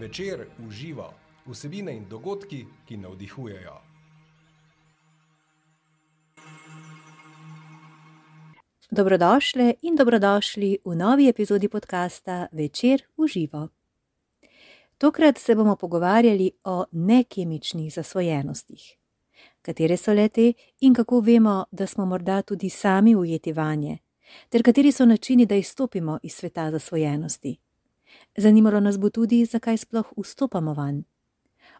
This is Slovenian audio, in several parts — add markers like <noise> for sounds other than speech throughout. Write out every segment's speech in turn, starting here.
Večer uživa vsebine in dogodki, ki navdihujejo. Dobrodošli in dobrodošli v novi epizodi podcasta Večer uživa. Tokrat se bomo pogovarjali o nekemičnih zasvojenostih. Katere so lete in kako vemo, da smo morda tudi sami ujeti vanje, ter kateri so načini, da izstopimo iz sveta zasvojenosti. Zanimalo nas bo tudi, zakaj sploh vstopamo van.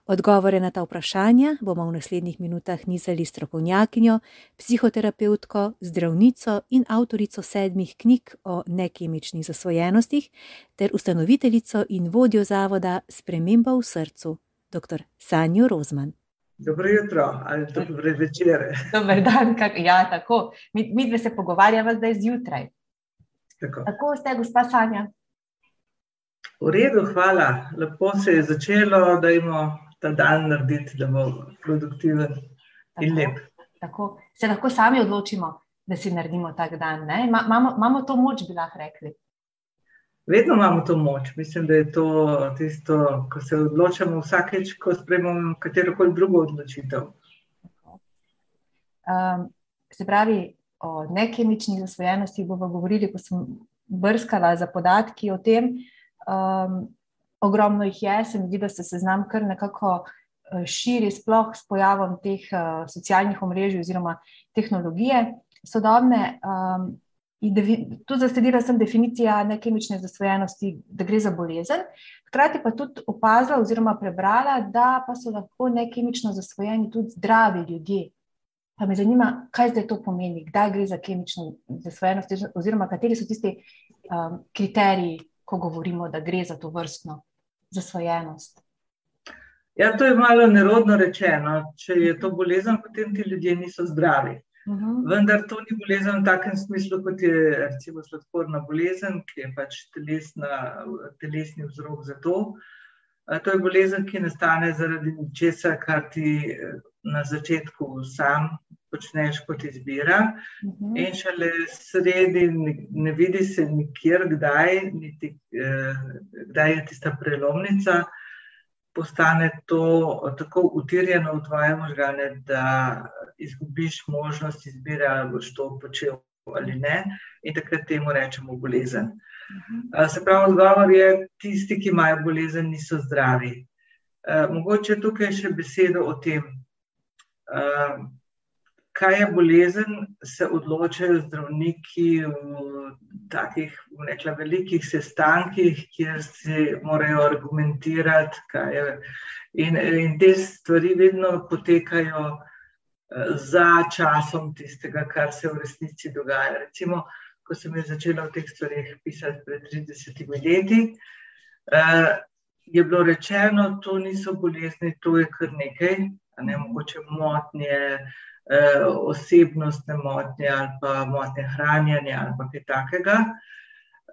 Odgovore na ta vprašanja bomo v naslednjih minutah nizali strokovnjakinjo, psihoterapevtko, zdravnico in avtorico sedmih knjig o nekemičnih zasvojenostih ter ustanoviteljico in vodjo zavoda Sprememba v srcu, dr. Sanjo Rozman. Dobro jutro ali dobro večer. Dober dan, kak, ja, tako. Mi, mi dve se pogovarjamo zdaj zjutraj. Tako. Tako ste, gospa Sanja. V redu, hvala. Lepo se je začelo, da imamo ta dan narediti, da bo produktiven in Tako. lep. Tako. Se lahko sami odločimo, da si naredimo tak dan. ne? Ma- Imamo, imamo to moč, bi lahko rekli. Vedno imamo to moč. Mislim, da je to tisto, ko se odločamo vsakeč, ko sprejmemo katero koli drugo odločitev. Um, se pravi, o nekemičnih zasvojenostih bomo govorili, ko sem brskala za podatki o tem. Um, ogromno jih je, se mi zdi, da se seznam kar nekako eh, širi, sploh s pojavom teh uh, socialnih omrežij oziroma tehnologije sodobne. Um, tu zasledila sem definicija nekemične zasvojenosti, da gre za bolezen. Hkrati pa tudi opazila oziroma prebrala, da pa so lahko nekemično zasvojeni tudi zdravi ljudje. Pa me zanima, kaj zdaj to pomeni, kdaj gre za kemično zasvojenost, oziroma kateri so tisti um, kriteriji, ko govorimo, da gre za to vrstno zasvojenost. Ja, to je malo nerodno rečeno. Če je to bolezen, potem ti ljudje niso zdravi. Mhm. Vendar to ni bolezen v takem smislu, kot je recimo sladkorna bolezen, ki je pač telesna, telesni vzrok za to. A To je bolezen, ki nastane zaradi česa, kar ti eh, na začetku sam počneš kot izbira, Mhm. in šele sredi ne, vidi se nikjer, kdaj, niti, eh, kdaj je tista prelomnica, postane to tako utirjeno v tvoje možgane, da izgubiš možnost izbire, ali boš to počel ali ne, in takrat temu rečemo bolezen. Mhm. A, Se pravi, odgovor je, tisti, ki imajo bolezen, niso zdravi. E, Mogoče tukaj še besedo o tem, e, kaj je bolezen, se odločajo zdravniki v takih, bom rekla, velikih sestankih, kjer se morajo argumentirati, kaj je. In, in te stvari vedno potekajo eh, za časom tistega, kar se v resnici dogaja. Recimo, ko sem jaz začela o teh stvarih pisati pred 30 leti, eh, je bilo rečeno, to niso bolezni, to je kar nekaj, ne mogoče motnje, osebnostne motnje ali pa motnje hranjenja ali pa kaj takega.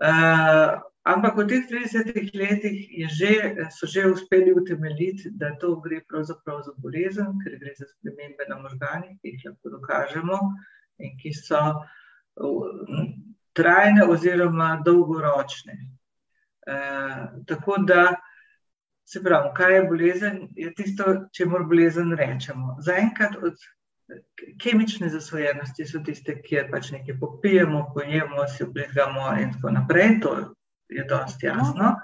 Eh, ampak v teh 30 letih že, so že uspeli utemeljiti, da to gre pravzaprav za bolezen, ker gre za spremembe na možganih, ki jih lahko dokažemo in ki so uh, trajne oziroma dolgoročne. Eh, tako da, se pravi, kaj je bolezen, je tisto, če moramo bolezen rečemo. Zaenkrat od kemične zasvojenosti so tiste, kjer pač nekaj popijemo, pojemo, si oblegamo in tako naprej. To je dosti jasno.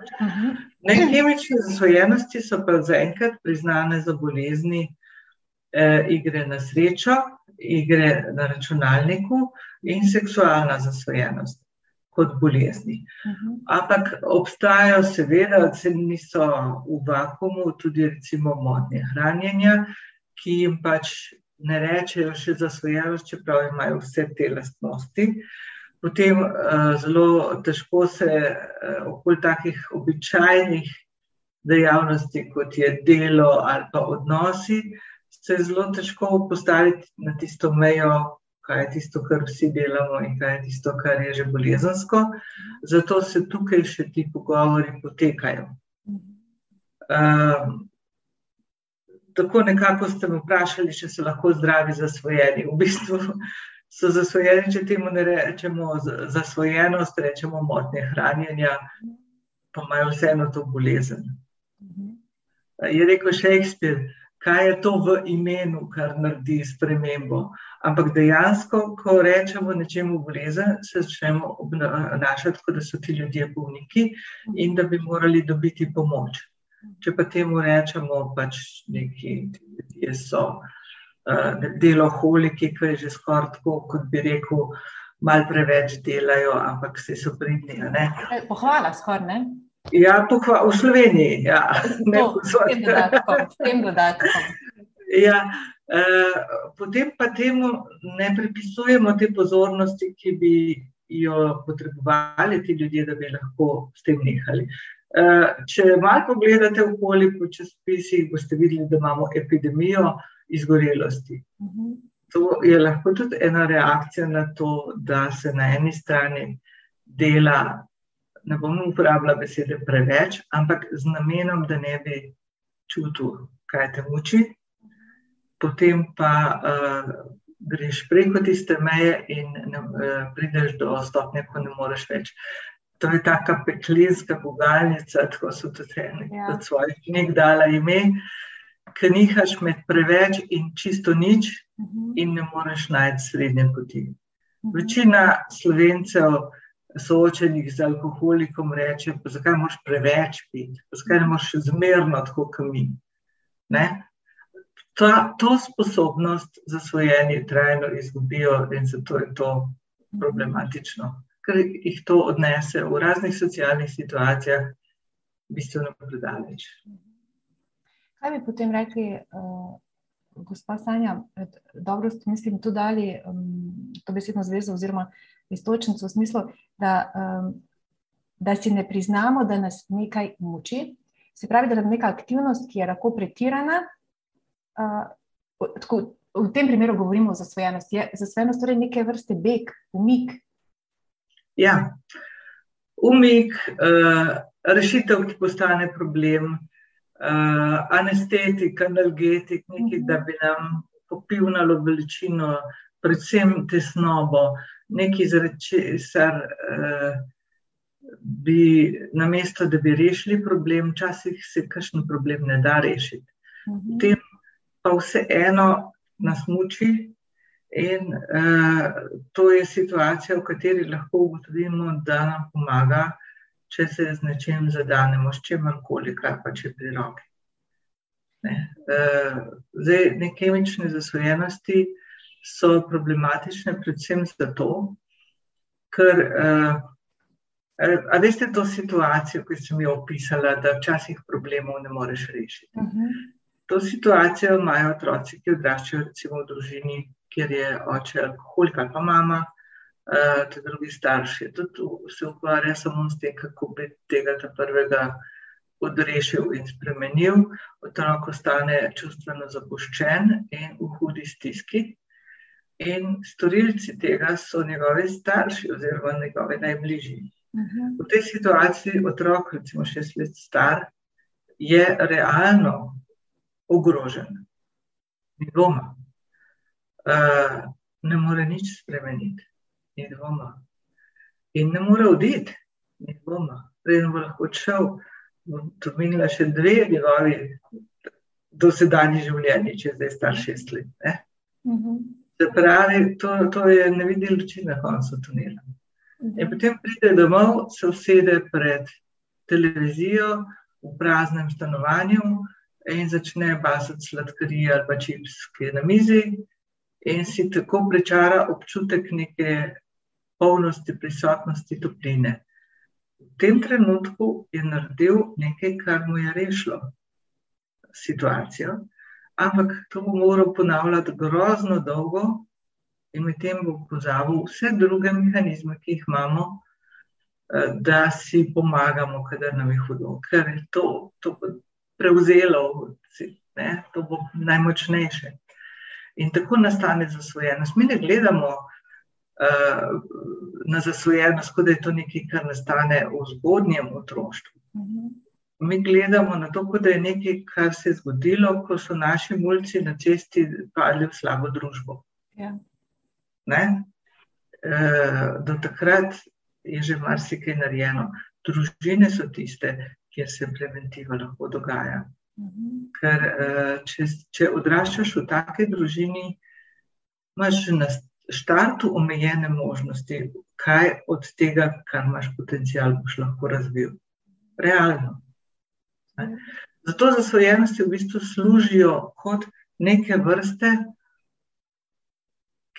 Nekemične zasvojenosti so pa zaenkrat priznane za bolezni eh, igre na srečo, igre na računalniku in seksualna zasvojenost kot bolezni. Mhm. Ampak obstajajo, seveda, se niso v vakumu, tudi recimo motnje hranjenja, ki jim pač ne rečejo še zasvojenost, čeprav imajo vse te lastnosti. Potem uh, zelo težko se uh, okoli takih običajnih dejavnosti, kot je delo ali pa odnosi, se je zelo težko postaviti na tisto mejo, kaj je tisto, kar vsi delamo in kaj je tisto, kar je že bolezensko. Zato se tukaj še ti pogovori potekajo. Um, tako nekako ste me vprašali, če so lahko zdravi zasvojeni. V bistvu so zasvojeni, če temu ne rečemo zasvojenost, rečemo motnje hranjenja, pa imajo vseeno to bolezen. Je rekel Shakespeare, kaj je to v imenu, kar naredi spremembo. Ampak dejansko, ko rečemo nečemu bolezen, se začnemo obnašati, kot da so ti ljudje bolniki in da bi morali dobiti pomoč. Če pa temu rečemo, pač neki ljudje so uh, deloholiki, ki je že skoraj tako, kot bi rekel, malo preveč delajo, ampak se so pridni. Pohvala, skoraj ne. Ja, pohva, v Sloveniji. Ja. To, s tem dodatkom. S tem dodatkom. Ja, uh, potem pa temu ne pripisujemo te pozornosti, ki bi jo potrebovali ti ljudje, da bi lahko s tem nehali. Uh, če malo pogledate okoli po časopisih, boste videli, da imamo epidemijo izgorelosti. Uh mhm. To je lahko tudi ena reakcija na to, da se na eni strani dela ne bom uporabljala besede preveč, ampak z namenom, da ne bi čutil, kaj te muči, potem pa uh, greš preko tiste meje in ne, uh, prideš do stopnje, ko ne moreš več. To je taka peklinska gugalnica, tako so tudi eni ja. od svojih knjig dala ime, ki nihaš med preveč in čisto nič uh mhm. -huh. in ne moreš najti srednje poti. Uh mhm. -huh. Večina slovencev soočenih z alkoholikom, reče: Zakaj moraš preveč piti, zakaj ne moreš zmerno, tako kot mi. Ne? Ta, to sposobnost za svojenje trajno izgubijo, in zato je to problematično, ker jih to odnese v raznih socialnih situacijah, bistveno predaleč. Kaj bi potem rekli, uh, gospa Sanja, dobro ste, mislim, tudi dali um, to besedno zvezo, oziroma istočnico v smislu, da, um, da si ne priznamo, da nas nekaj muči. Se pravi, da je neka aktivnost, ki je lahko pretirana. Uh, tako, v tem primeru govorimo o zasvojenosti. Je zasvojenost torej neke vrste beg, umik. Ja, umik, uh, rešitev, ki postane problem, uh, anestetik, analgetik, nekaj, da bi nam popivnalo veličino, predvsem tesnobo, nekaj, zaradi česar uh, bi na mesto, da bi rešili problem, včasih se kakšen problem ne da rešiti. Mhm. Potem pa vseeno nas muči. In uh, to je situacija, v kateri lahko ugotovimo, da nam pomaga, če se z nečem zadanemo, s čim koli, kar pa če pri roki. Ne. Uh, zdaj, ne kemične zasvojenosti so problematične, predvsem zato, ker, uh, a veste, to situacijo, ki sem jo opisala, da včasih problemov ne moreš rešiti. Uh mhm. -huh. To situacijo imajo otroci, ki odraščajo recimo v družini, kjer je oče alkoholik ali pa mama, uh, te drugi starši. Tudi se ukvarja samo s tem, kako bi tega prvega odrešil in spremenil. Otrok ostane čustveno zapuščen in v hudi stiski. In storilci tega so njegovi starši oziroma njegovi najbližji. Uh mhm. -huh. V tej situaciji otrok, recimo šest let star, je realno ogrožen. Ni dvoma. Uh, ne more nič spremeniti, ni dvoma. In ne more oditi, ni dvoma. Preden bo lahko odšel, bo to minila še dve njegovi dosedajni življenji, če zdaj star šest let. Uh mhm. -huh. Se pravi, to, to je ne vidi luči na koncu tunela. In potem pride domov, se usede pred televizijo v praznem stanovanju in začne basati sladkarije ali pa čips, ki je na mizi, in si tako prečara občutek neke polnosti, prisotnosti topline. V tem trenutku je naredil nekaj, kar mu je rešilo situacijo ampak to bo moral ponavljati grozno dolgo, in medtem bo pozabil vse druge mehanizme, ki jih imamo, eh, da si pomagamo, kadar nam je hudo, ker je to, to prevzelo, ne, to bo najmočnejše. In tako nastane zasvojenost. Mi ne gledamo uh, na zasvojenost, kot da je to nekaj, kar nastane v zgodnjem otroštvu. Uh mhm. mi gledamo na to, da je nekaj, kar se je zgodilo, ko so naši mulci na cesti padli v slabo družbo. Ja. E, do takrat je že marsikaj narejeno. Družine so tiste, kjer se preventiva lahko dogaja. Ker če, če odraščaš v taki družini, imaš na štartu omejene možnosti, kaj od tega, kar imaš potencial, boš lahko razvil. Realno. Zato zasvojenosti v bistvu služijo kot neke vrste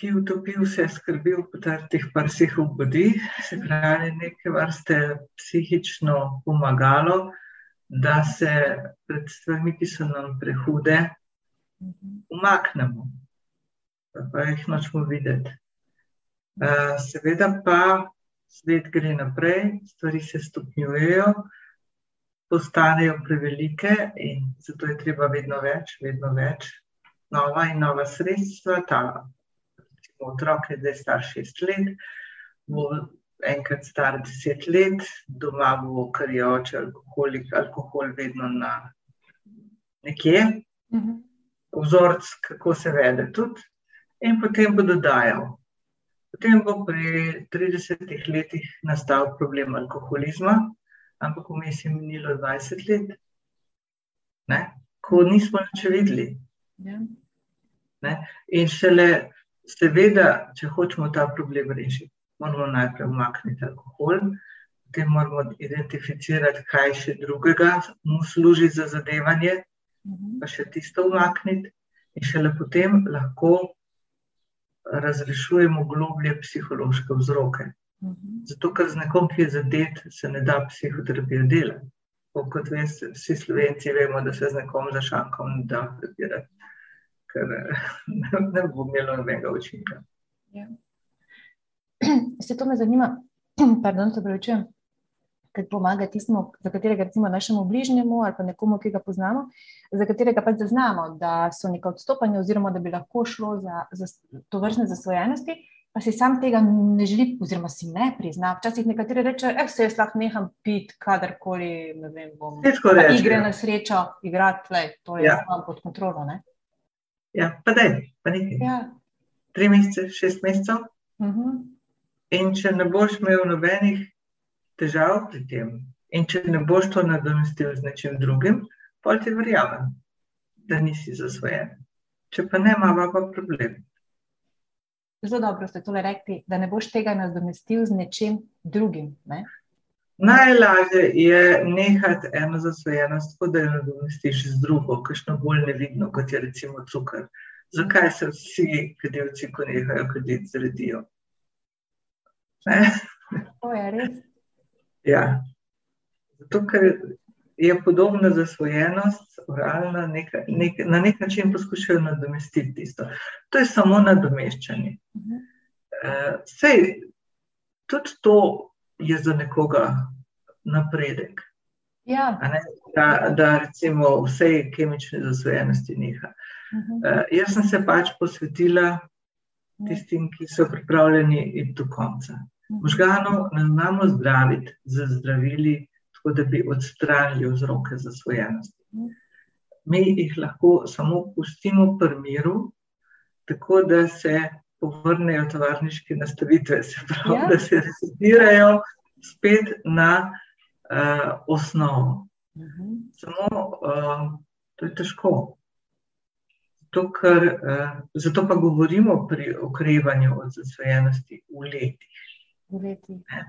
ki utopi vse skrbi v teh prsih v vodi, se pravi, neke vrste psihično pomagalo, da se pred stvarmi, ki so nam prehude, umaknemo, pa jih nočemo videti. Seveda pa svet gre naprej, stvari se stopnjujejo, postanejo prevelike in zato je treba vedno več, vedno več. Nova in nova sredstva, ta otrok je zdaj star šest let, bo enkrat star deset let, doma bo kar je oče, alkoholik, alkohol vedno na nekje, mhm. vzorc, kako se vede tudi, in potem bo dodajal. Potem bo pri 30 letih nastal problem alkoholizma, ampak vmes je minilo 20 let, ne? ko nismo nič videli. Ja. In šele Seveda, če hočemo ta problem rešiti, moramo najprej umakniti alkohol, potem moramo identificirati, kaj še drugega mu služi za zadevanje, mhm. pa še tisto umakniti, in šele potem lahko razrešujemo globlje psihološke vzroke. Mhm. Zato, ker z nekom, ki je zadet, se ne da psihoterapija delati. Kot veste, vsi slovenci vemo, da se z nekom za šankom ne da pretirati ker <laughs> ne bo imelo nobenega učinka. Ja. <clears throat> Se to me zanima, <clears throat> pardon, se pravičujem, kaj pomaga tistemu, za katerega recimo našemu bližnjemu ali pa nekomu, ki ga poznamo, za katerega pač zaznamo, da so neka odstopanja oziroma da bi lahko šlo za, za to vrstne zasvojenosti, pa si sam tega ne želi oziroma si ne prizna. Včasih nekateri rečejo, eh, se jaz lahko neham piti, kadarkoli, ne vem, bom. Igre na srečo, igrati, lej, to je ja. pod kontrolo, ne? Ja, pa da je, pa nekaj. Ja. Tri mesece, šest mesecev. Uh mhm. -huh. In če ne boš imel nobenih težav pri tem, in če ne boš to nadomestil z nečim drugim, pa ti verjamem, da nisi zasvojen. Če pa ne, ima pa problem. Zelo dobro ste tole rekli, da ne boš tega nadomestil z nečim drugim. Ne? Najlažje je nehati eno zasvojenost, tako da jo nadomestiš z drugo, kakšno bolj nevidno, kot je recimo cukor. Zakaj se vsi kadilci, ko nehajo kaditi, zredijo? To je res. Ja. Zato, ker je podobna zasvojenost, oralna, neka, nek, na nek način poskušajo nadomestiti tisto. To je samo nadomeščanje. Uh -huh. uh, sej, tudi to je za nekoga napredek. Ja. Da, da recimo vse kemične zasvojenosti neha. Uh -huh. uh, jaz sem se pač posvetila ja. tistim, ki so pripravljeni iti do konca. Možganov ne znamo zdraviti z zdravili, tako da bi odstranili vzroke zasvojenosti. Mhm. Mi jih lahko samo pustimo pri miru, tako da se povrnejo tovarniške nastavitve, se pravi, ja. da se resetirajo spet na uh, osnovo. Uh. -huh. Samo uh, to je težko. Zato, ker, uh, zato pa govorimo pri okrevanju od zasvojenosti v letih.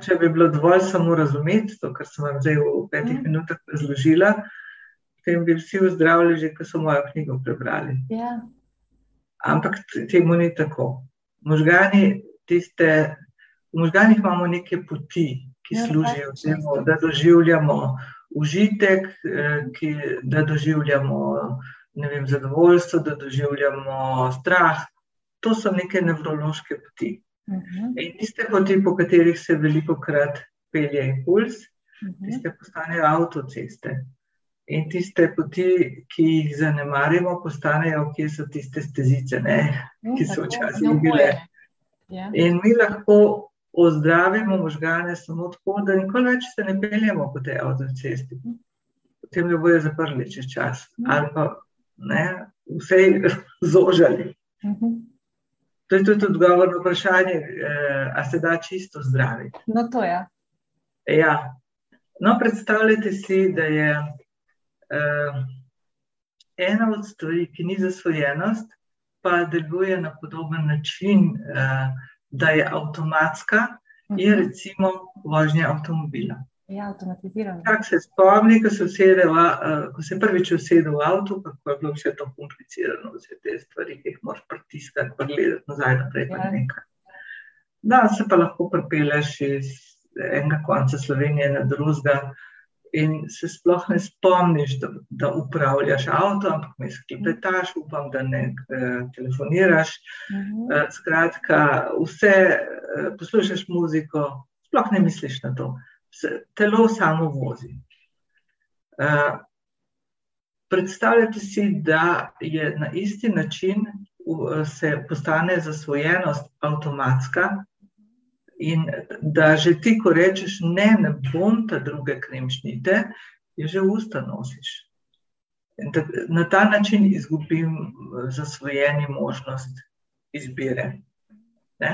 Če bi bilo dovolj samo razumeti to, kar sem vam zdaj v petih mm. minutah razložila, potem bi vsi ozdravili, že ko so mojo knjigo prebrali. Ja. Ampak temu ni tako. Možgani, tiste, v možganih imamo neke poti, ki ja, služijo temu, da doživljamo užitek, eh, ki, da doživljamo vem, zadovoljstvo, da doživljamo strah. To so neke nevrološke poti. Uh mhm. -huh. In tiste poti, po katerih se veliko krat pelje impuls, uh mhm. -huh. tiste postanejo avtoceste. In tiste poti, ki jih zanemarimo, postanejo, kje so tiste stezice, ne, uh, ki so včasih bile. Ja. In mi lahko ozdravimo možgane samo tako, da nikoli več se ne peljemo po tej avtocesti. Potem jo bojo zaprli čez čas ali pa ne, vse zožali. To je tudi odgovor na vprašanje, eh, ali se da čisto zdraviti. No, to je. Ja, No, predstavljajte si, da je uh, ena od stvari, ki ni zasvojenost, pa deluje na podoben način, uh, da je avtomatska, uh -huh. je mhm. recimo vožnja avtomobila. Ja, avtomatizirano. Kak se spomni, ko se, usede, uh, ko se prvič usede v avto, kako je bilo vse to komplicirano, vse te stvari, ki jih moraš pritiskati, pa gledati nazaj naprej. Ja. Da, se pa lahko pripeleš iz enega konca Slovenije na drugega, in se sploh ne spomniš, da, da upravljaš avto, ampak mi sklepetaš, upam, da ne eh, telefoniraš. Uh mhm. -huh. eh, skratka, vse eh, poslušaš muziko, sploh ne misliš na to, se, telo samo vozi. Eh, predstavljate si, da je na isti način. Se postane zasvojenost avtomatska, In da že ti, ko rečeš, ne, ne bom ta druge kremšnite, je že usta nosiš. Da, na ta način izgubim eh, zasvojeni možnost izbire. Ne?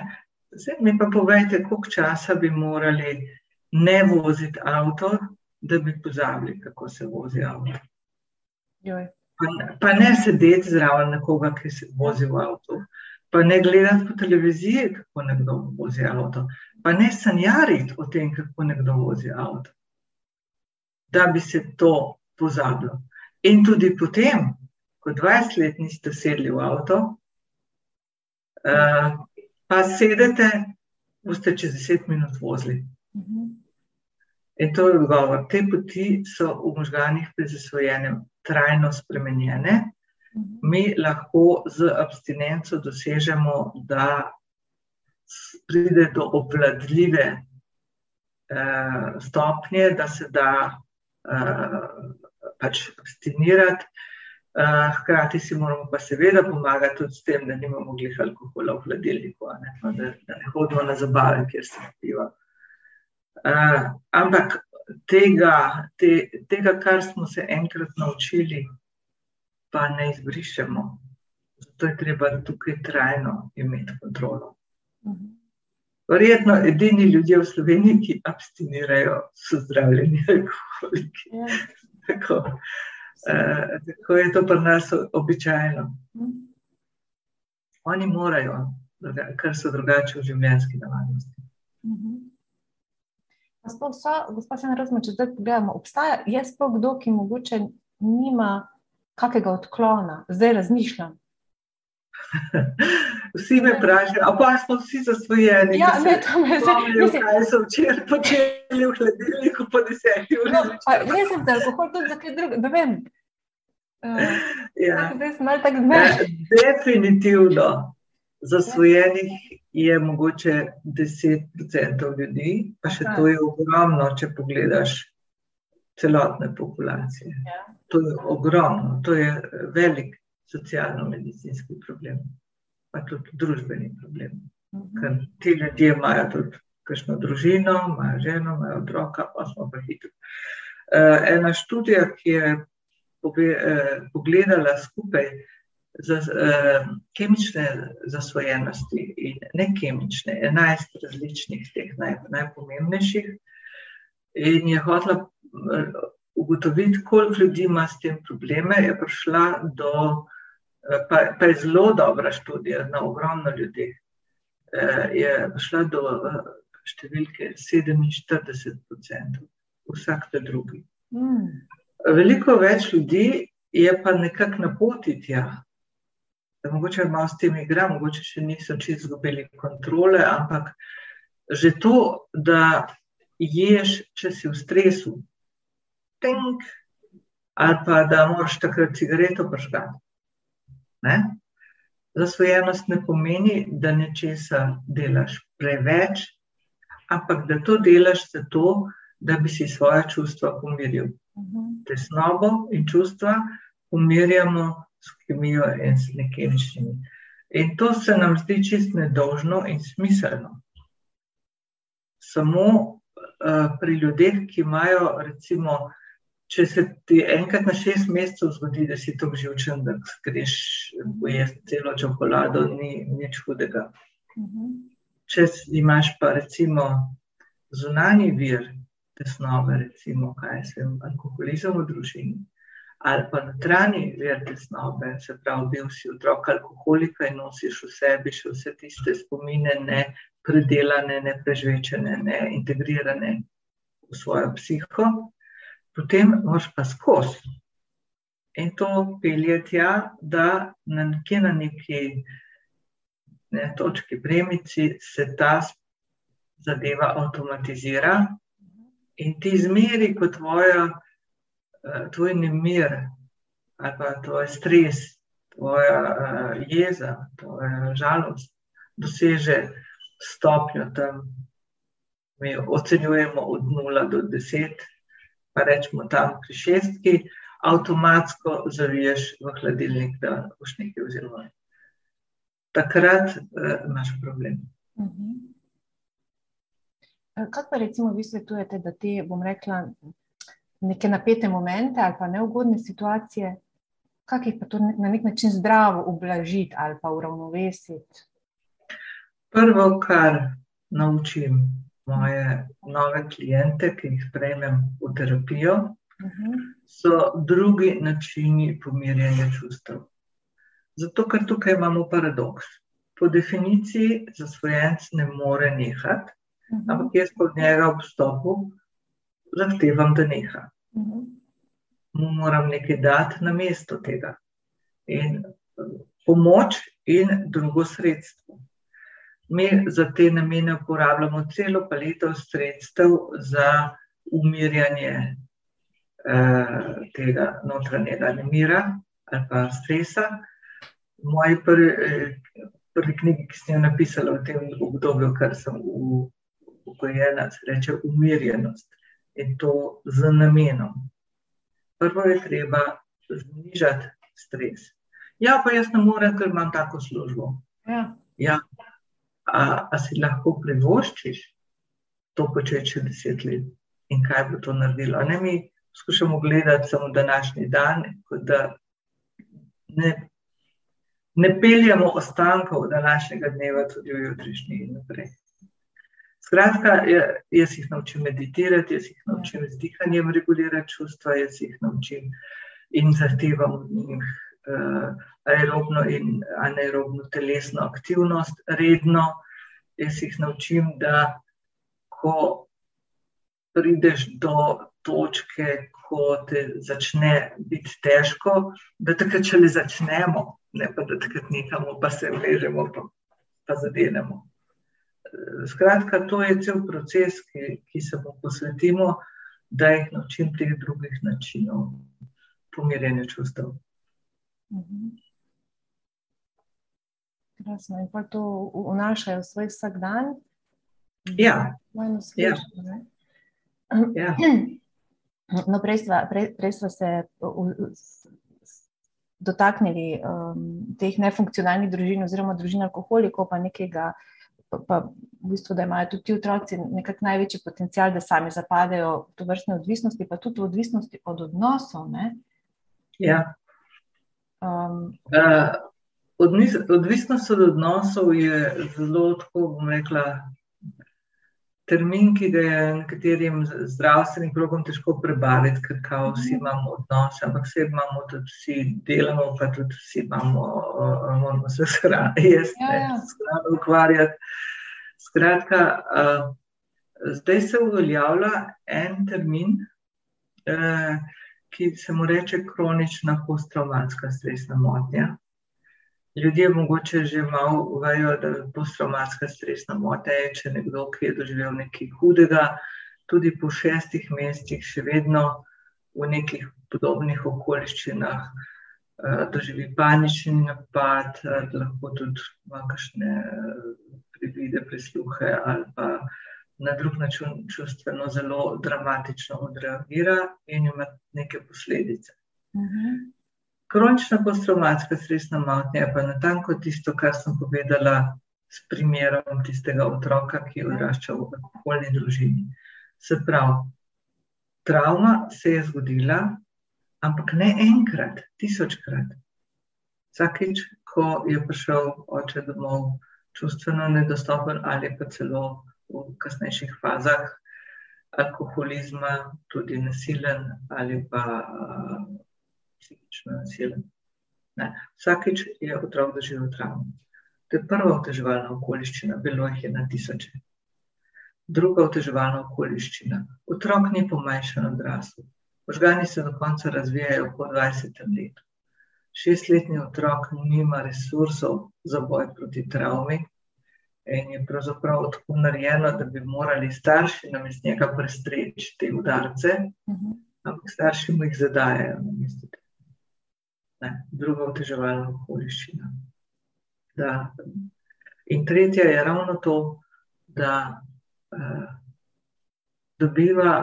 Zdaj mi pa povejte, koliko časa bi morali ne voziti avto, da bi pozabili, kako se vozi avto. Pa, pa ne sedeti zraven nekoga, ki se vozi v avtu pa ne gledati po televiziji, kako nekdo vozi avto, pa ne sanjariti o tem, kako nekdo vozi avto, da bi se to pozabilo. In tudi potem, ko 20 let niste sedli v avto, uh, pa sedete, boste čez 10 minut vozili. In to je odgovor. Te poti so v možganjih pri zasvojenem trajno spremenjene. Mi lahko z abstinenco dosežemo, da pride do obvladljive eh, stopnje, da se da eh, pač abstinirati. Uh, hkrati si moramo pa seveda pomagati tudi s tem, da nimamo glih alkohola v hladilniku, ne? Da, da ne hodimo na zabave, kjer se piva. Uh, ampak tega, te, tega, kar smo se enkrat naučili, pa ne izbrišemo. Zato je treba tukaj trajno imeti kontrolo. Verjetno edini ljudje v Sloveniji, ki abstinirajo, so zdravljeni alkoholiki. Ja. Tako, uh, tako je to pri nas običajno. Oni morajo, ker so drugače v življenjski navadnosti. Gospod, se ne razumem, če zdaj pogledamo, obstaja jaz pa kdo, ki mogoče nima kakega odklona, zdaj razmišljam. <laughs> Vsi me vprašajo, pa smo vsi zasvojeni. Ja, ne, to me zdaj. Kaj so včeraj počeli v hladilniku po desetih urah? No, ne sem za alkohol, tudi za kaj drugega, ne vem. Uh, <laughs> ja. ja, definitivno zasvojenih je mogoče 10% ljudi, pa še Aha. to je ogromno, če pogledaš celotne populacije. Ja. To je ogromno, to je velik socialno-medicinski problem, pa tudi družbeni problem. Uh mhm. -huh. Ker ti ljudje imajo tudi kakšno družino, imajo ženo, imajo otroka, pa smo pa hitri. Uh, ena študija, ki je uh, pogledala skupaj za, uh, kemične zasvojenosti in nekemične, enajst različnih, teh naj, najpomembnejših, in je hotela ugotoviti, koliko ljudi ima s tem probleme, je prišla do, eh, pa, pa je zelo dobra študija na ogromno ljudi, eh, je prišla do eh, številke 47%, vsak te drugi. Mm. Veliko več ljudi je pa nekako na poti tja. Da mogoče malo s tem igra, mogoče še niso čisto izgubili kontrole, ampak že to, da ješ, če si v stresu, tink, ali pa da moraš takrat cigareto prižgati. Zasvojenost ne pomeni, da nečesa delaš preveč, ampak da to delaš zato, da bi si svoje čustva pomiril. Tesnobo in čustva pomirjamo s kemijo in s nekemičnimi. In to se nam zdi čist nedožno in smiselno. Samo uh, pri ljudeh, ki imajo recimo če se ti enkrat na šest mesecev zgodi, da si tako živčen, da greš pojesti celo čokolado, ni nič hudega. Uh mhm. -huh. Če imaš pa recimo zunani vir tesnobe, recimo, kaj se jim alkoholizem v družini, ali pa notranji vir tesnobe, se pravi, bil si otrok alkoholika in nosiš v sebi še vse tiste spomine, ne predelane, ne prežvečene, ne integrirane v svojo psiho, potem moš pa skozi. In to pelje tja, da na nekje na neki ne, točki premici se ta zadeva avtomatizira in ti zmeri kot tvoja, tvoj nemir ali pa tvoj stres, tvoja uh, jeza, tvoja žalost doseže stopnjo tam, mi ocenjujemo od 0 do 10, pa rečemo tam pri šestki, avtomatsko zaviješ v hladilnik, da boš nekaj vzel. Takrat uh, imaš problem. Uh mhm. -huh. Eh, kaj pa recimo vi svetujete, da te, bom rekla, neke napete momente ali pa neugodne situacije, kako jih pa to na nek način zdravo ublažiti ali pa uravnovesiti? Prvo, kar naučim moje nove klijente, ki jih prejmem v terapijo, uh mhm. -huh. so drugi načini pomirjanja čustev. Zato, ker tukaj imamo paradoks. Po definiciji zasvojenc ne more nehati, -huh. Mhm. ampak jaz od njega v stopu zahtevam, da neha. Uh mhm. -huh. Mu moram nekaj dati na mesto tega. In pomoč in drugo sredstvo. Mi za te namene uporabljamo celo paleto sredstev za umirjanje eh, tega notranjega nemira ali pa stresa. Moji prvi, prvi knjigi, ki sem jo napisala v tem obdobju, kar sem v upokojena, se reče umirjenost in to z namenom. Prvo je treba znižati stres. Ja, pa jaz ne morem, ker imam tako službo. Ja. Ja. A, a si lahko privoščiš to početi še deset let in kaj bo to naredilo? Ne, mi skušamo gledati samo današnji dan, da ne, ne peljemo ostankov današnjega dneva tudi v jutrišnji in naprej. Skratka, jaz jih naučim meditirati, jaz jih naučim z dihanjem regulirati čustva, jaz jih naučim in zahtevam od njih uh, aerobno in anaerobno telesno aktivnost redno. Jaz jih naučim, da ko prideš do točke, ko te začne biti težko, da takrat še le začnemo, ne pa da takrat nekamo, pa se vležemo, pa, pa zadenemo. Skratka, to je cel proces, ki, ki se mu posvetimo, da jih naučim teh drugih načinov pomirjenja čustev. Mhm. Krasno. In pa to vnašajo v svoj vsak dan. Ja. ja. ja. No, prej smo prej, prej se dotaknili um, teh nefunkcionalnih družin, oziroma družin alkoholikov, pa nekega uh, pa, pa v bistvu, da imajo tudi ti otroci nekako največji potencial, da sami zapadejo v to vrstne odvisnosti, pa tudi v odvisnosti od odnosov. Ne? Ja. Um, uh, odvisnost od odnosov je zelo, tako bom rekla, termin, ki ga je nekaterim zdravstvenim krogom težko prebaviti, ker kao vsi mhm. imamo odnose, ampak vse imamo, tudi vsi delamo, pa tudi vsi imamo, uh, moramo se s hrano jesti, ja, ja. s hrano ukvarjati. Skratka, uh, zdaj se uveljavlja en termin, uh, ki se mu reče kronična posttraumatska stresna motnja ljudje mogoče že malo vejo, da je posttraumatska stresna motnja, če nekdo, ki je doživel nekaj hudega, tudi po šestih mesecih, še vedno v nekih podobnih okoliščinah, eh, doživi panični napad, eh, lahko tudi ima kakšne eh, privide, prisluhe ali pa. Na drug način čustveno zelo dramatično odreagira in ima neke posledice. Uh mhm. -huh. Kronična posttraumatska stresna motnja je pa natanko tisto, kar sem povedala s primerom tistega otroka, ki je odraščal v okoljni družini. Se pravi, travma se je zgodila, ampak ne enkrat, tisočkrat. Vsakič, ko je prišel oče domov, čustveno nedostopen ali pa celo v kasnejših fazah, alkoholizma, tudi nasilen ali pa uh, psihično nasilen. Ne. Vsakič je otrok doživel travmo. To je prva oteževalna okoliščina, bilo jih je na tisoče. Druga oteževalna okoliščina. Otrok ni pomajšan odrasel. Možgani se do konca razvijajo po 20 letu. Šestletni otrok nima resursov za boj proti travmi, in je pravzaprav tako narejeno, da bi morali starši namest njega prestreči te udarce, mhm. ampak starši mu jih zadajajo na mestu. Druga oteževalna okoliščina. Da. In tretja je ravno to, da uh, dobiva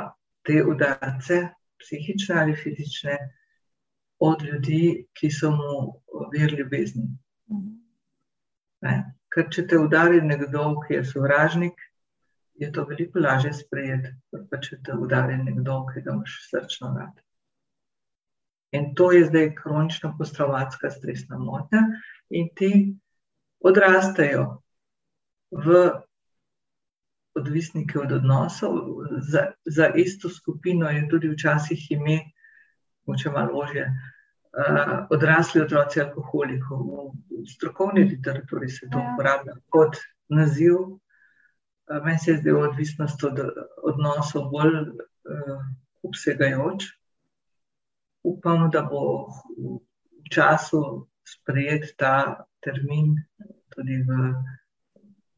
te udarce, psihične ali fizične, od ljudi, ki so mu vir ljubezni. -huh. Ker če te udari nekdo, ki je sovražnik, je to veliko lažje sprejeti, kot pa če te udari nekdo, ki ga imaš srčno rad. In to je zdaj kronična posttraumatska stresna motnja, in ti odrastejo v odvisnike od odnosov. Za, za isto skupino je tudi včasih ime, moče malo ožje, uh, odrasli otroci alkoholikov. V strokovni literaturi se to ja. uporablja kot naziv. Uh, meni se je zdelo odvisnost od odnosov bolj uh, obsegajoč. Upam, da bo v času sprejet ta termin tudi v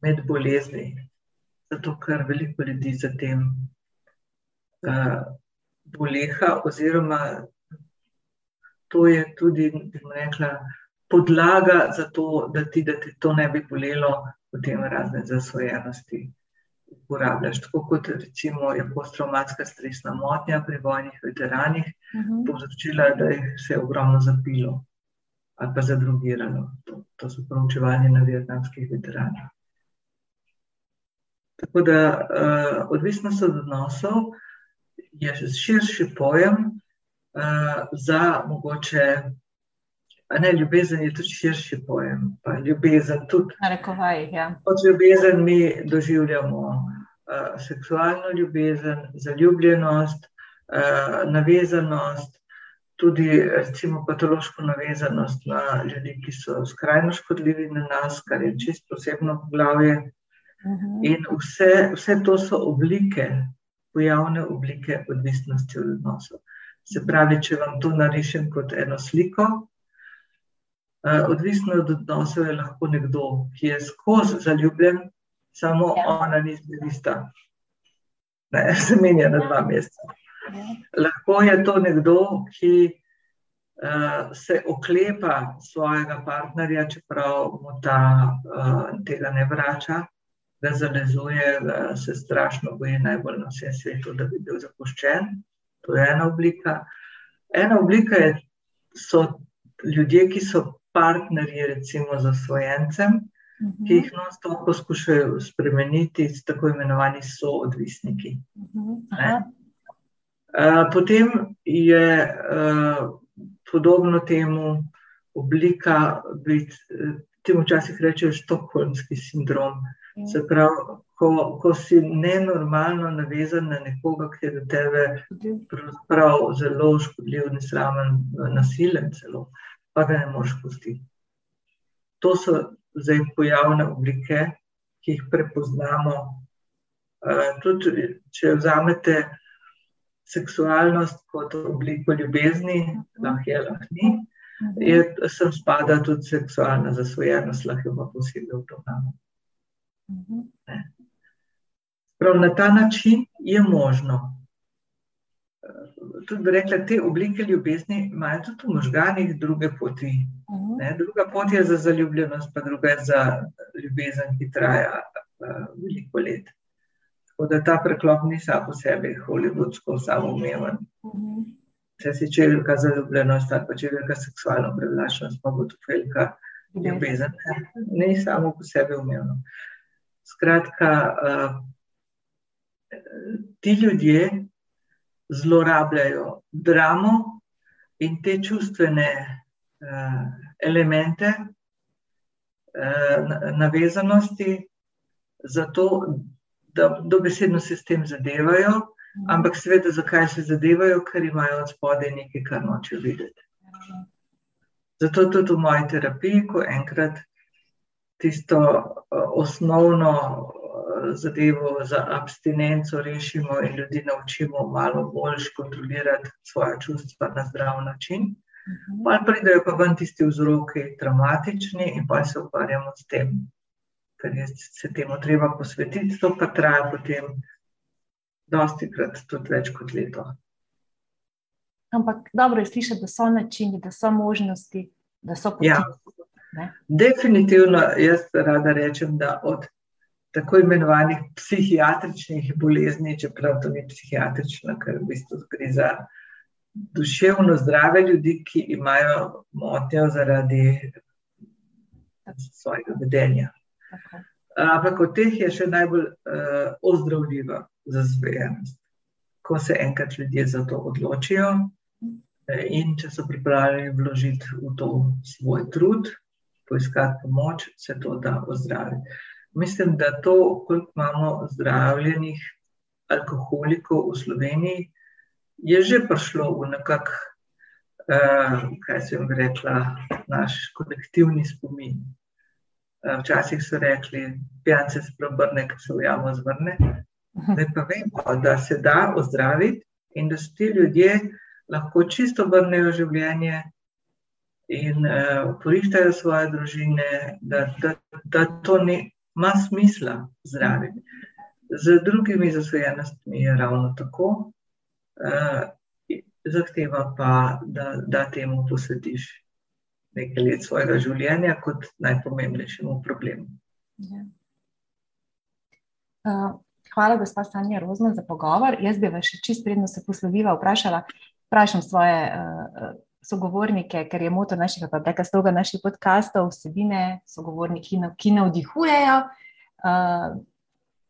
medbolezni, zato ker veliko ljudi za tem uh, boleha, oziroma to je tudi rekla, podlaga za to, da ti da te to ne bi bolelo, potem razne zasvojenosti uporabljaš. Tako kot recimo je posttraumatska stresna motnja pri vojnih veteranih uh mhm. -huh. povzročila, da jih se je ogromno zapilo ali pa zadrugiralo. To, to so proučevanje na vietnamskih veteranih. Tako da uh, odvisnost od odnosov je širši pojem, uh, za mogoče. Ne, ljubezen je tudi širši pojem. Ljubezen tudi. Rekovaj, ja. Kot ljubezen mi doživljamo uh, seksualno ljubezen, zaljubljenost, uh, navezanost, tudi recimo patološko navezanost na ljudi, ki so skrajno škodljivi na nas, kar je čisto posebno poglavje. Uh mhm. -huh. In vse, vse to so oblike, pojavne oblike odvisnosti od odnosov. Se pravi, če vam to narišem kot eno sliko, odvisno od odnosov je lahko nekdo, ki je skozi zaljubljen, samo ja. ona ni zvesta. Ne, <laughs> se menja na dva meseca. Ja. Lahko je to nekdo, ki uh, se oklepa svojega partnerja, čeprav mu ta uh, tega ne vrača, da zalezuje, da se strašno boji najbolj na vsem svetu, da bi bil zapuščen. To je ena oblika. Ena oblika je, so ljudje, ki so partnerji, recimo, za svojencem, uh -huh. ki jih enostavno poskušajo spremeniti, tako imenovani soodvisniki. Uh -huh. uh, potem je uh, podobno temu oblika, biti, temu včasih rečejo, štokholmski sindrom. -huh. Se pravi, ko, ko si nenormalno navezan na nekoga, ki je do tebe zelo škodljiv, nesramen, nasilen, celo, pa ga ne moreš pustiti. To so zdaj pojavne oblike, ki jih prepoznamo. Uh, tudi, če vzamete seksualnost kot obliko ljubezni, lahko je lahko ni, je, sem spada tudi seksualna zasvojenost, lahko pa posebej v to namo. Prav na ta način je možno. Tudi bi rekla, te oblike ljubezni imajo tudi v možganjih druge poti. Mhm. Ne, druga pot je za zaljubljenost, pa druga je za ljubezen, ki traja uh, veliko let. Tako da ta preklop ni sam po sebi, holivudsko, samoumeven. Mhm. Če si če velika zaljubljenost, ali pa če velika seksualna privlačnost, pa bo tudi velika ljubezen. Ne, ni samo po sebi umevno. Skratka, uh, ti ljudje zlorabljajo dramo in te čustvene uh, elemente uh, navezanosti, zato da dobesedno se s tem zadevajo Ampak seveda, zakaj se zadevajo, ker imajo od spodaj nekaj, kar nočejo videti. Zato tudi v moji terapiji, ko enkrat tisto osnovno zadevo za abstinenco rešimo in ljudi naučimo malo bolj kontrolirati svoje čustva na zdrav način. Pa pridejo pa ven tisti vzroki, traumatični, in pa se ukvarjamo s tem, ker je se temu treba posvetiti, to pa traja potem, dosti krat, tudi več kot leto. Ampak dobro je slišati, da so načini, da so možnosti, da so poti. Ja. Definitivno, jaz rada rečem, da od tako imenovanih psihiatričnih bolezni, čeprav to ni psihiatrično, ker v bistvu gre za duševno zdrave ljudi, ki imajo motnjo zaradi svojega vedenja. Ampak od teh je še najbolj uh, ozdravljiva zasvojenost. Ko se enkrat ljudje za to odločijo in če so pripravljeni vložiti v to svoj trud, poiskati pomoč, se to da ozdraviti. Mislim, da to, koliko imamo zdravljenih alkoholikov v Sloveniji, je že prišlo v nekak, uh, kaj se jim rekla, naš kolektivni spomin. Uh, včasih so rekli, pijance se preobrne, ker se v jamo zvrne. Zdaj pa vemo, da se da ozdraviti in da so ti ljudje lahko čisto obrnejo življenje in uh, porištajo svoje družine, da, da, da to ne ima smisla zdraviti. Z drugimi zasvojenostmi je ravno tako. Uh, zahteva pa, da, da temu posvetiš nekaj let svojega življenja, kot najpomembnejšemu problemu. Ja. Uh, hvala, gospod Sanja Rozman, za pogovor. Jaz bi vas še čist predno se poslovila, vprašala, vprašam svoje uh, sogovornike, ker je moto našega, pa tega stoga naših podkastov, vsebine, sogovorniki, ki navdihujejo. Uh,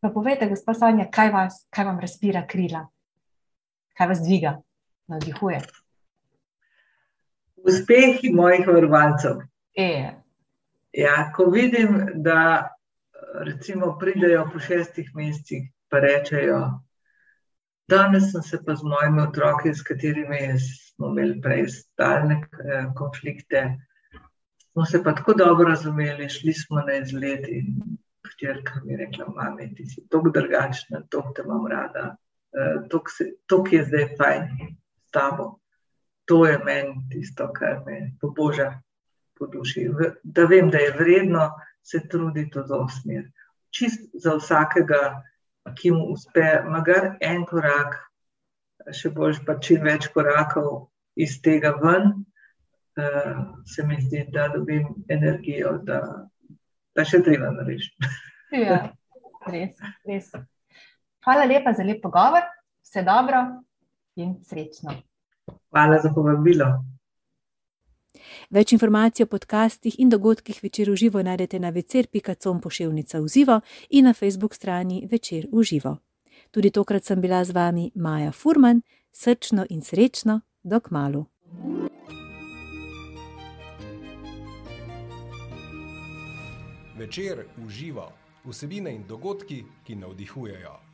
pa povejte, gospod Sanja, kaj, vas, kaj vam razpira krila? kaj vas dviga, navdihuje? Uspehi mojih vrvalcev. E. Ja, ko vidim, da recimo pridejo po šestih mesecih, pa rečejo, danes sem se pa z mojimi otroki, s katerimi smo imeli prej stalne eh, konflikte, smo se pa tako dobro razumeli, šli smo na izlet in včerka mi je rekla, mami, ti si tako drugačna, tako te imam rada, to, ki je zdaj fajn s tabo, to je meni tisto, kar me poboža po duši. Da vem, da je vredno se truditi v to smer. Čist za vsakega, ki mu uspe, magar en korak, še boljš pa čim več korakov iz tega ven, uh, se mi zdi, da dobim energijo, da, da še treba narediti. <laughs> Ja, res, res. Hvala lepa za lep pogovor, vse dobro in srečno. Hvala za povabilo. Več informacij o podcastih in dogodkih večer v živo najdete na večer.com pošiljka v živo in na Facebook strani večer v živo. Tudi tokrat sem bila z vami Maja Furman, srčno in srečno, dok malu. Večer v živo, vsebine in dogodki, ki navdihujejo.